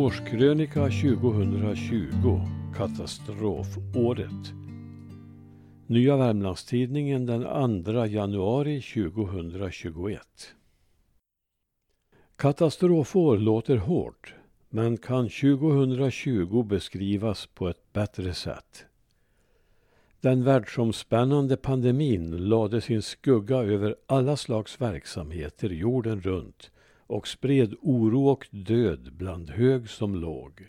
Årskrönika 2020 Katastrofåret Nya Värmlandstidningen den 2 januari 2021 Katastrofår låter hårt men kan 2020 beskrivas på ett bättre sätt. Den världsomspännande pandemin lade sin skugga över alla slags verksamheter jorden runt och spred oro och död bland hög som låg.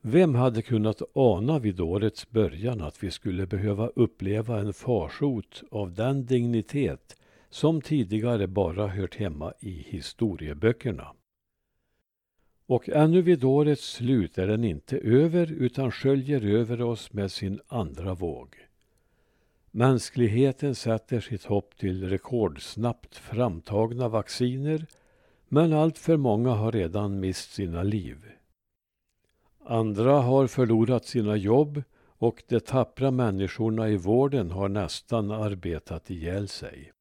Vem hade kunnat ana vid årets början att vi skulle behöva uppleva en farsot av den dignitet som tidigare bara hört hemma i historieböckerna? Och ännu vid årets slut är den inte över utan sköljer över oss med sin andra våg. Mänskligheten sätter sitt hopp till rekordsnabbt framtagna vacciner men allt för många har redan mist sina liv. Andra har förlorat sina jobb och de tappra människorna i vården har nästan arbetat ihjäl sig.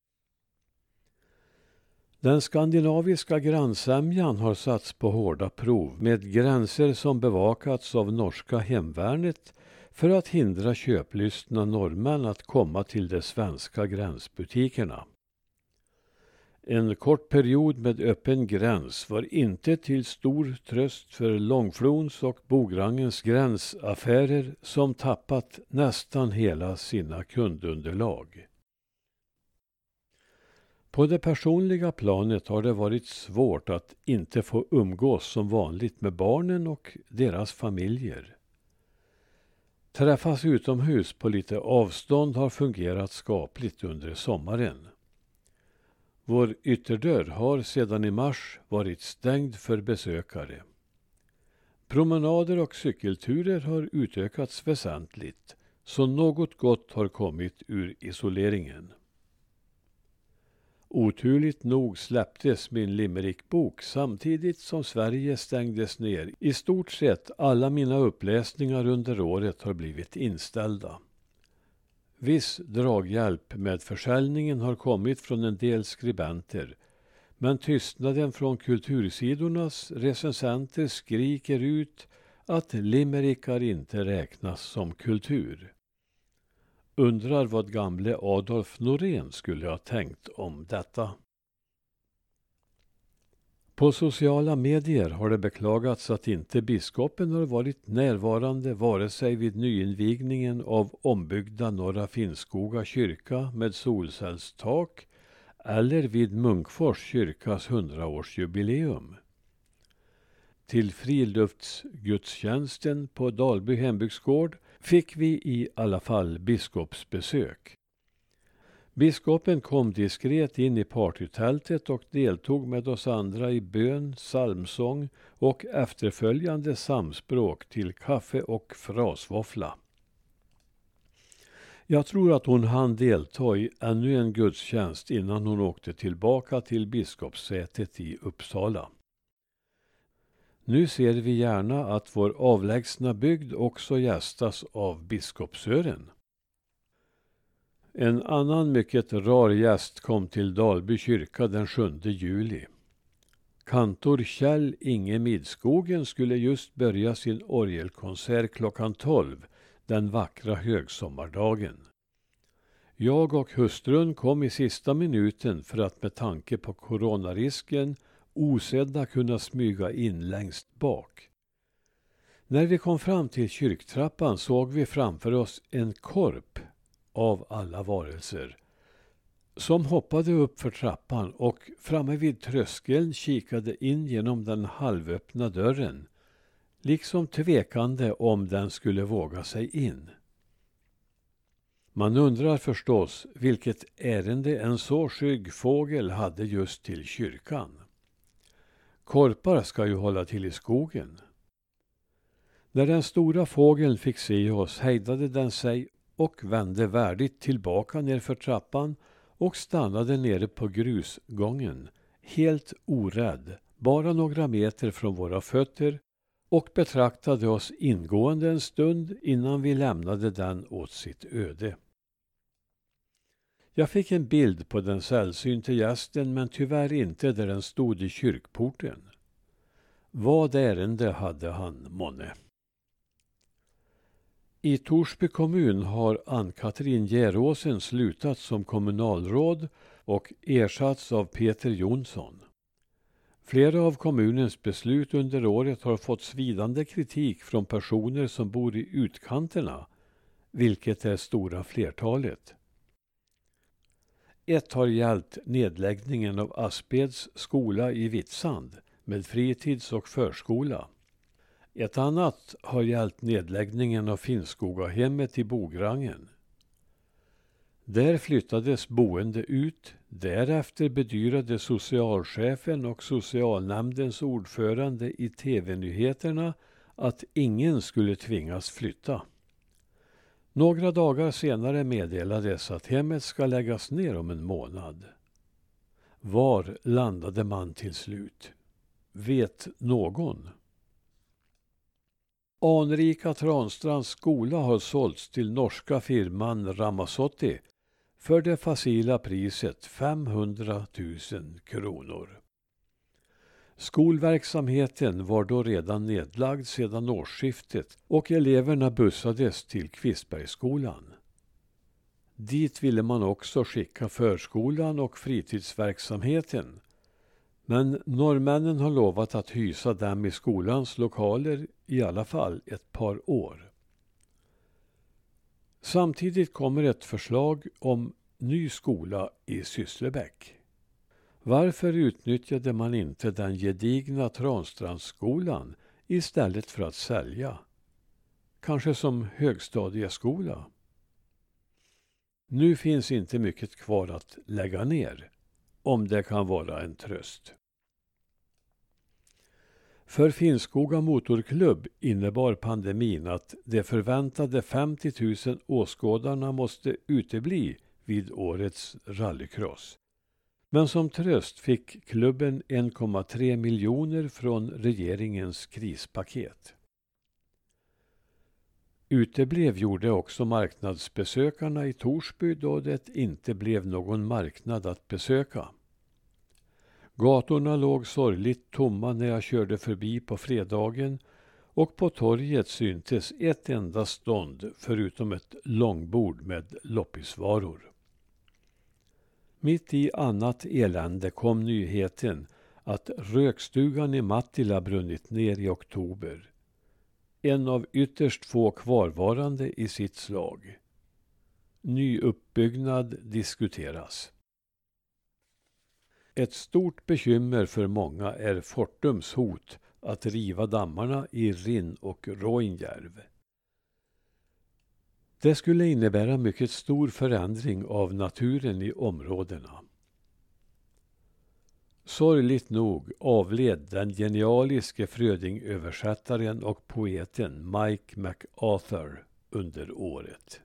Den skandinaviska grannsämjan har satts på hårda prov med gränser som bevakats av norska hemvärnet för att hindra köplystna norrmän att komma till de svenska gränsbutikerna. En kort period med öppen gräns var inte till stor tröst för Långflons och Bograngens gränsaffärer som tappat nästan hela sina kundunderlag. På det personliga planet har det varit svårt att inte få umgås som vanligt med barnen och deras familjer. Träffas utomhus på lite avstånd har fungerat skapligt under sommaren. Vår ytterdörr har sedan i mars varit stängd för besökare. Promenader och cykelturer har utökats väsentligt, så något gott har kommit ur isoleringen. Oturligt nog släpptes min limerickbok samtidigt som Sverige stängdes ner. I stort sett alla mina uppläsningar under året har blivit inställda. Viss draghjälp med försäljningen har kommit från en del skribenter men tystnaden från kultursidornas recensenter skriker ut att limerickar inte räknas som kultur. Undrar vad gamle Adolf Norén skulle ha tänkt om detta. På sociala medier har det beklagats att inte biskopen har varit närvarande vare sig vid nyinvigningen av ombyggda Norra Finnskoga kyrka med solcellstak eller vid Munkfors kyrkas hundraårsjubileum. Till friluftsgudstjänsten på Dalby hembygdsgård fick vi i alla fall biskopsbesök. Biskopen kom diskret in i partytältet och deltog med oss andra i bön, psalmsång och efterföljande samspråk till kaffe och frasvåffla. Jag tror att hon hann delta i ännu en gudstjänst innan hon åkte tillbaka till biskopssätet i Uppsala. Nu ser vi gärna att vår avlägsna bygd också gästas av biskopsören. En annan mycket rar gäst kom till Dalby kyrka den 7 juli. Kantor Kjell Inge Midskogen skulle just börja sin orgelkonsert klockan 12 den vackra högsommardagen. Jag och hustrun kom i sista minuten för att med tanke på coronarisken osedda kunna smyga in längst bak. När vi kom fram till kyrktrappan såg vi framför oss en korp av alla varelser som hoppade upp för trappan och framme vid tröskeln kikade in genom den halvöppna dörren liksom tvekande om den skulle våga sig in. Man undrar förstås vilket ärende en så skygg fågel hade just till kyrkan. Korpar ska ju hålla till i skogen. När den stora fågeln fick se oss hejdade den sig och vände värdigt tillbaka nerför trappan och stannade nere på grusgången, helt orädd, bara några meter från våra fötter och betraktade oss ingående en stund innan vi lämnade den åt sitt öde. Jag fick en bild på den sällsynte gästen men tyvärr inte där den stod i kyrkporten. Vad ärende hade han månne? I Torsby kommun har Ann-Katrin Geråsen slutat som kommunalråd och ersatts av Peter Jonsson. Flera av kommunens beslut under året har fått svidande kritik från personer som bor i utkanterna, vilket är stora flertalet. Ett har gällt nedläggningen av Aspeds skola i Vitsand med fritids och förskola. Ett annat har gällt nedläggningen av Finnskogahemmet i Bograngen. Där flyttades boende ut. Därefter bedyrade socialchefen och socialnämndens ordförande i tv-nyheterna att ingen skulle tvingas flytta. Några dagar senare meddelades att hemmet ska läggas ner om en månad. Var landade man till slut? Vet någon? Anrika Transtrands skola har sålts till norska firman Ramazotti för det facila priset 500 000 kronor. Skolverksamheten var då redan nedlagd sedan årsskiftet och eleverna bussades till Kvistbergsskolan. Dit ville man också skicka förskolan och fritidsverksamheten. Men norrmännen har lovat att hysa dem i skolans lokaler i alla fall ett par år. Samtidigt kommer ett förslag om ny skola i Sysslebäck. Varför utnyttjade man inte den gedigna Transtrandsskolan istället för att sälja? Kanske som högstadieskola? Nu finns inte mycket kvar att lägga ner, om det kan vara en tröst. För Finnskoga Motorklubb innebar pandemin att de förväntade 50 000 åskådarna måste utebli vid årets rallycross. Men som tröst fick klubben 1,3 miljoner från regeringens krispaket. Uteblev gjorde också marknadsbesökarna i Torsby då det inte blev någon marknad att besöka. Gatorna låg sorgligt tomma när jag körde förbi på fredagen och på torget syntes ett enda stånd förutom ett långbord med loppisvaror. Mitt i annat elände kom nyheten att rökstugan i Mattila brunnit ner i oktober. En av ytterst få kvarvarande i sitt slag. Nyuppbyggnad diskuteras. Ett stort bekymmer för många är Fortums hot att riva dammarna i Rinn och Roinjärv. Det skulle innebära mycket stor förändring av naturen i områdena. Sorgligt nog avled den genialiske Frödingöversättaren och poeten Mike MacArthur under året.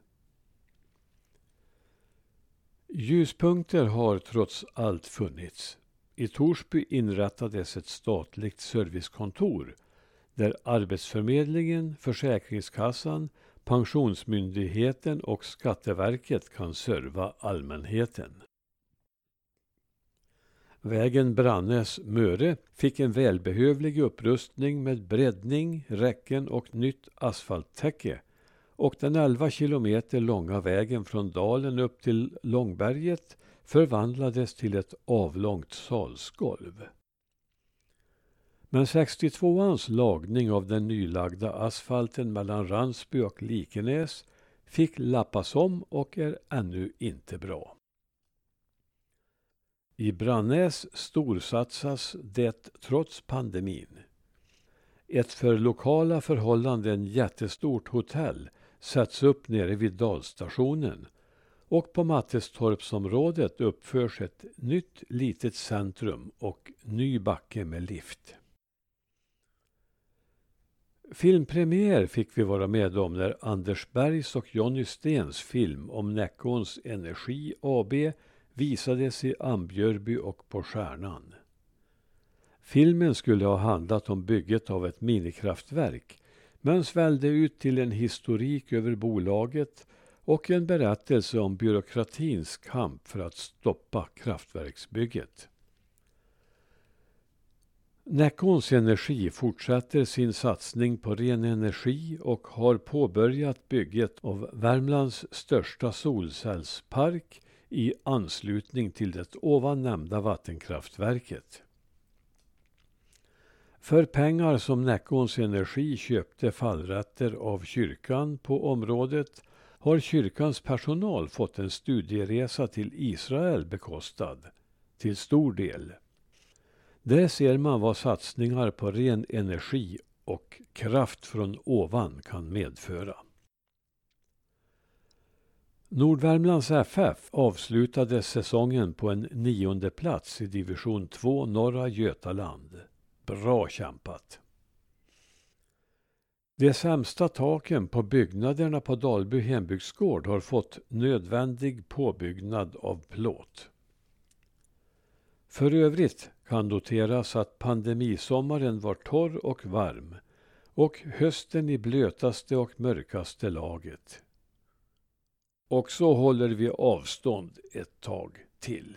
Ljuspunkter har trots allt funnits. I Torsby inrättades ett statligt servicekontor där Arbetsförmedlingen, Försäkringskassan, Pensionsmyndigheten och Skatteverket kan serva allmänheten. Vägen Brannäs-Möre fick en välbehövlig upprustning med breddning, räcken och nytt asfalttäcke och den 11 kilometer långa vägen från dalen upp till Långberget förvandlades till ett avlångt salsgolv. Men 62ans lagning av den nylagda asfalten mellan Ransby och Likenäs fick lappas om och är ännu inte bra. I Brannäs storsatsas det trots pandemin. Ett för lokala förhållanden jättestort hotell sätts upp nere vid dalstationen och på Mattestorpsområdet uppförs ett nytt litet centrum och ny backe med lift. Filmpremiär fick vi vara med om när Anders Bergs och Jonny Stens film om Näckåns Energi AB visades i Ambjörby och på Stjärnan. Filmen skulle ha handlat om bygget av ett minikraftverk men svällde ut till en historik över bolaget och en berättelse om byråkratins kamp för att stoppa kraftverksbygget. Näckåns Energi fortsätter sin satsning på ren energi och har påbörjat bygget av Värmlands största solcellspark i anslutning till det ovan nämnda vattenkraftverket. För pengar som Näckåns Energi köpte fallrätter av kyrkan på området har kyrkans personal fått en studieresa till Israel bekostad, till stor del. Där ser man vad satsningar på ren energi och kraft från ovan kan medföra. Nordvärmlands FF avslutade säsongen på en nionde plats i division 2 norra Götaland. Bra kämpat! De sämsta taken på byggnaderna på Dalby hembygdsgård har fått nödvändig påbyggnad av plåt. För övrigt kan noteras att pandemisommaren var torr och varm och hösten i blötaste och mörkaste laget. Och så håller vi avstånd ett tag till.